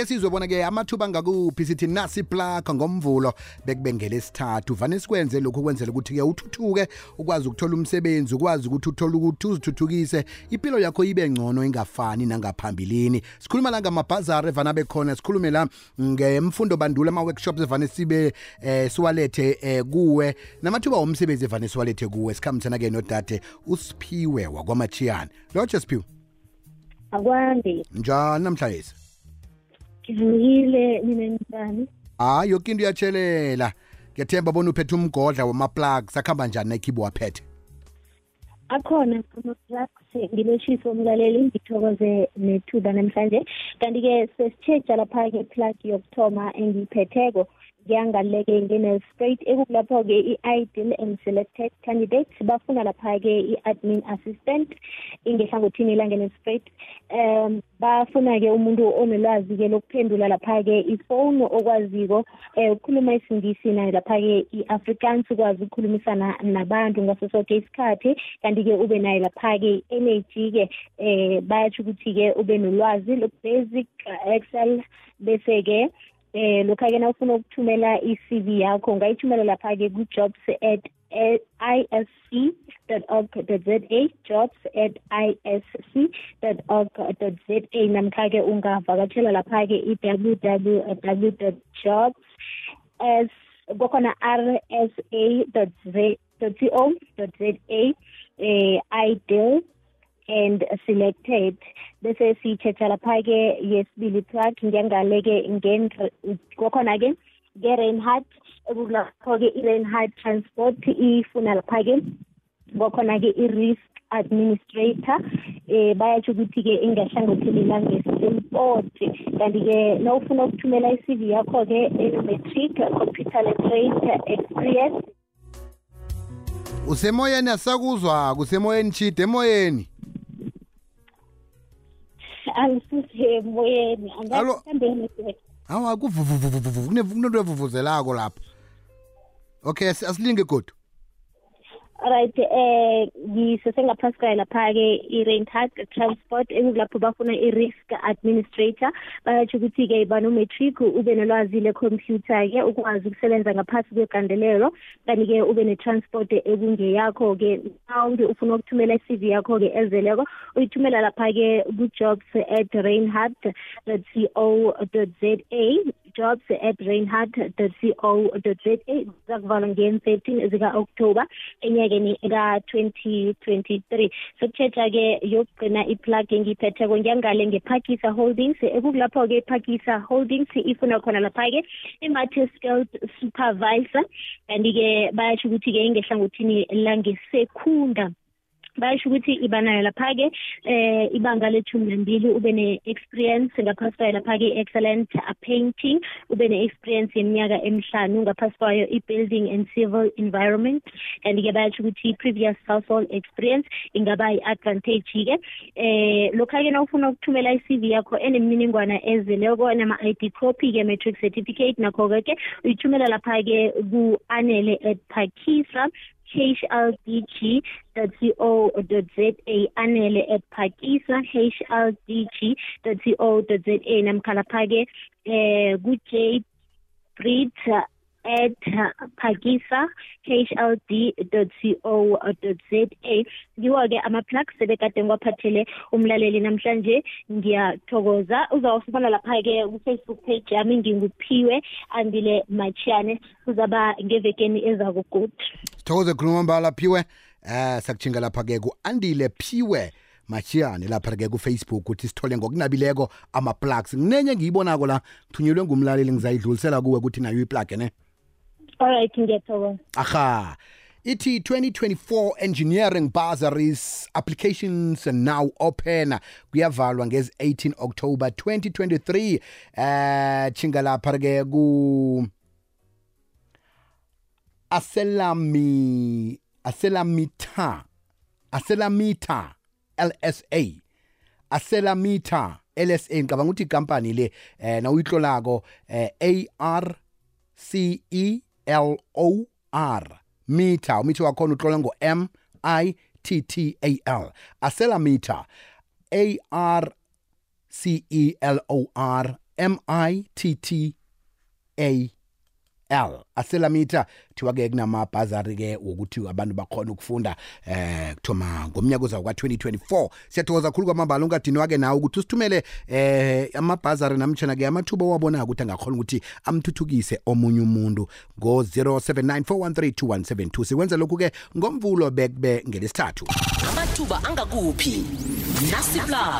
ke sizwe bona ke amathuba angakuphi sithi nasi plaka ngomvulo bekubengele isithathu vane sikwenze lokhu kwenzela ukuthi ke uthuthuke ukwazi ukuthola umsebenzi ukwazi ukuthi uthole ukuthi uzithuthukise. Impilo yakho ibe ngcono ingafani nangaphambilini. Sikhuluma la ngamabhazari evana bekhona sikhulume la ngemfundo bandula ama-workshops evane sibe eh, siwalethe eh, kuwe. Namathuba womsebenzi evane siwalethe kuwe. Sikhambisana-ke nodade usiphiwe wakwamachiyane lotshe siphiwe. Akwande njani namhlayezi ngivukile mina njani hayi yoke into iyatshelela ngiyathemba bona uphethe umgodla wama-plug sakuhamba njani nekhibo waphethe? Akhona ama-plugs ngilotshisa umlaleli ngithokoze nethuba namhlanje. Kanti-ke sesitsheja lapha-ke plug yokuthoma engiyiphetheko ngiyangaleke ngine-straight ekukulapho-ke i-ideal and selected candidates. Bafuna lapha-ke i-admin assistant ingehlangothini langene-straight um bafuna-ke umuntu onolwazi-ke lokuphendula lapha-ke ifowuni okwaziko um ukukhuluma isingisi nayo lapha-ke i-afrikaans ukwazi ukukhulumisana nabantu ngaso soke isikhathi. Kanti-ke ube nayo lapha-ke i-energy-ke um bayatsho ukuthi-ke ube nolwazi lo-basic excel bese-ke eh lokha-ke na ufuna ukuthumela i-cv yakho ungayithumela lapha-ke ku-jobs at isc org za jobs at isc org za namkha-ke ungavakatshela lapha-ke i-www as kwakhona r s a co za eh ideal and selected. Bese siyithetha lapha-ke yesibili plug ngiyangale-ke kwakhona-ke nge-reinhard ekulapho-ke i-reinhard transport ifuna lapha-ke kwakhona-ke i-risk administrator eh bayatsho ukuthi-ke ingahlangothelela ngesemport kanti-ke nawufuna ukuthumela i-cv yakho-ke enometric computer literate experience. Usemoyeni asakuzwa kusemoyeni chide emoyeni. Angisisemoyeni Alo. angathambeni hawa kuvuvuvuvuvu kunento evuvuzelako lapha. Okay asi- asilinge godu? Right eh ngisesengaphasi kwayo lapha-ke i-reinhard transport ekulapho bafuna i-risk administrator. Bayatsho ukuthi-ke banometric ube nolwazi lekhompyutha-ke ukwazi ukusebenza ngaphasi kwegandelelo. Kanti-ke ube ne-transport ekungeyakho-ke mawunge ufuna ukuthumela i-cv yakho-ke ezeleko uyithumela lapha-ke ku-jobs at reinhard co za. Jobs at reinhard co za zakuvalwa ngen-thirteen zika-october enyakeni ka-2023 sokutshetsha-ke yokugcina iplug engiyiphetheko ngiyangale ngephakisa holdings. Ekukulapho-ke iphakisa holdings ifuna khona lapha-ke i-multi skilled supervisor. Kanti-ke bayatsho ukuthi-ke ingehlangothini langesekunda. Bayasho ukuthi ibanayo lapha-ke eh ibanga lethumi nambili ube ne-experience ngaphasi kwayo lapha-ke excellent painting ube ne-experience yeminyaka emihlanu ngaphasi kwayo i-building and civil environment. Kanti-ke bayasho ukuthi previous household experience ingaba i-advantage-ke. Eh lokha-ke na ufuna ukuthumela i-cv yakho enemininingwana ezeleko nama-id copy-ke matric certificate nakho-ke uyithumela lapha-ke ku-anele at pakisa hldg co za anele at pakisa hldg co za namkha lapha-ke eh ku-j brit at pakisa hld co za ngiwo-ke ama-plugs sebekade ngiwaphathele umlaleli namhlanje. Ngiyathokoza. Uzawufumana lapha-ke ku-facebook page yami nginguphiwe andile machiyane kuzaba ngevekeni ezakugood sithokoze khuluma mbala phiwe eh sakuchinga lapha-ke ku-andile phiwe machiyane lapha-ke kufacebook ukuthi sithole ngokunabileko ama-plugs. Nginenye ngiyibonako la ngithunyelwe ngumlaleli ngizayidlulisela kuwe ukuthi nayo iplug ne? Alright ngiyathokoza. Aha. Ithi 2024 engineering bursaries applications are now open. Kuyavalwa ngezi-18 october 2023 eh chinga lapha ke ku aselami aselamita aselamita LSA aselamita LSA ngicabanga ukuthi ikampani le eh na uyihlolako eh A R C E L O R meter umithi wakhona utlola ngo M I T T A L. Aselamita A R C E L O R M I T T A L aselamitha thiwa ke kunamabhazari ke wokuthi abantu bakhona ukufunda eh kuthoma ngomnyaka ozayo ka2024 siyathokoza kakhulu kwamambala ungadinwa ke nawe ukuthi usithumele eh amabhazari namtjana ke amathuba wabona ukuthi angakhona ukuthi amthuthukise omunye umuntu ngo 0794132172 sikwenza lokhu ke ngomvulo bekube ngelesithathu. Amathuba angakuphi? Nasipla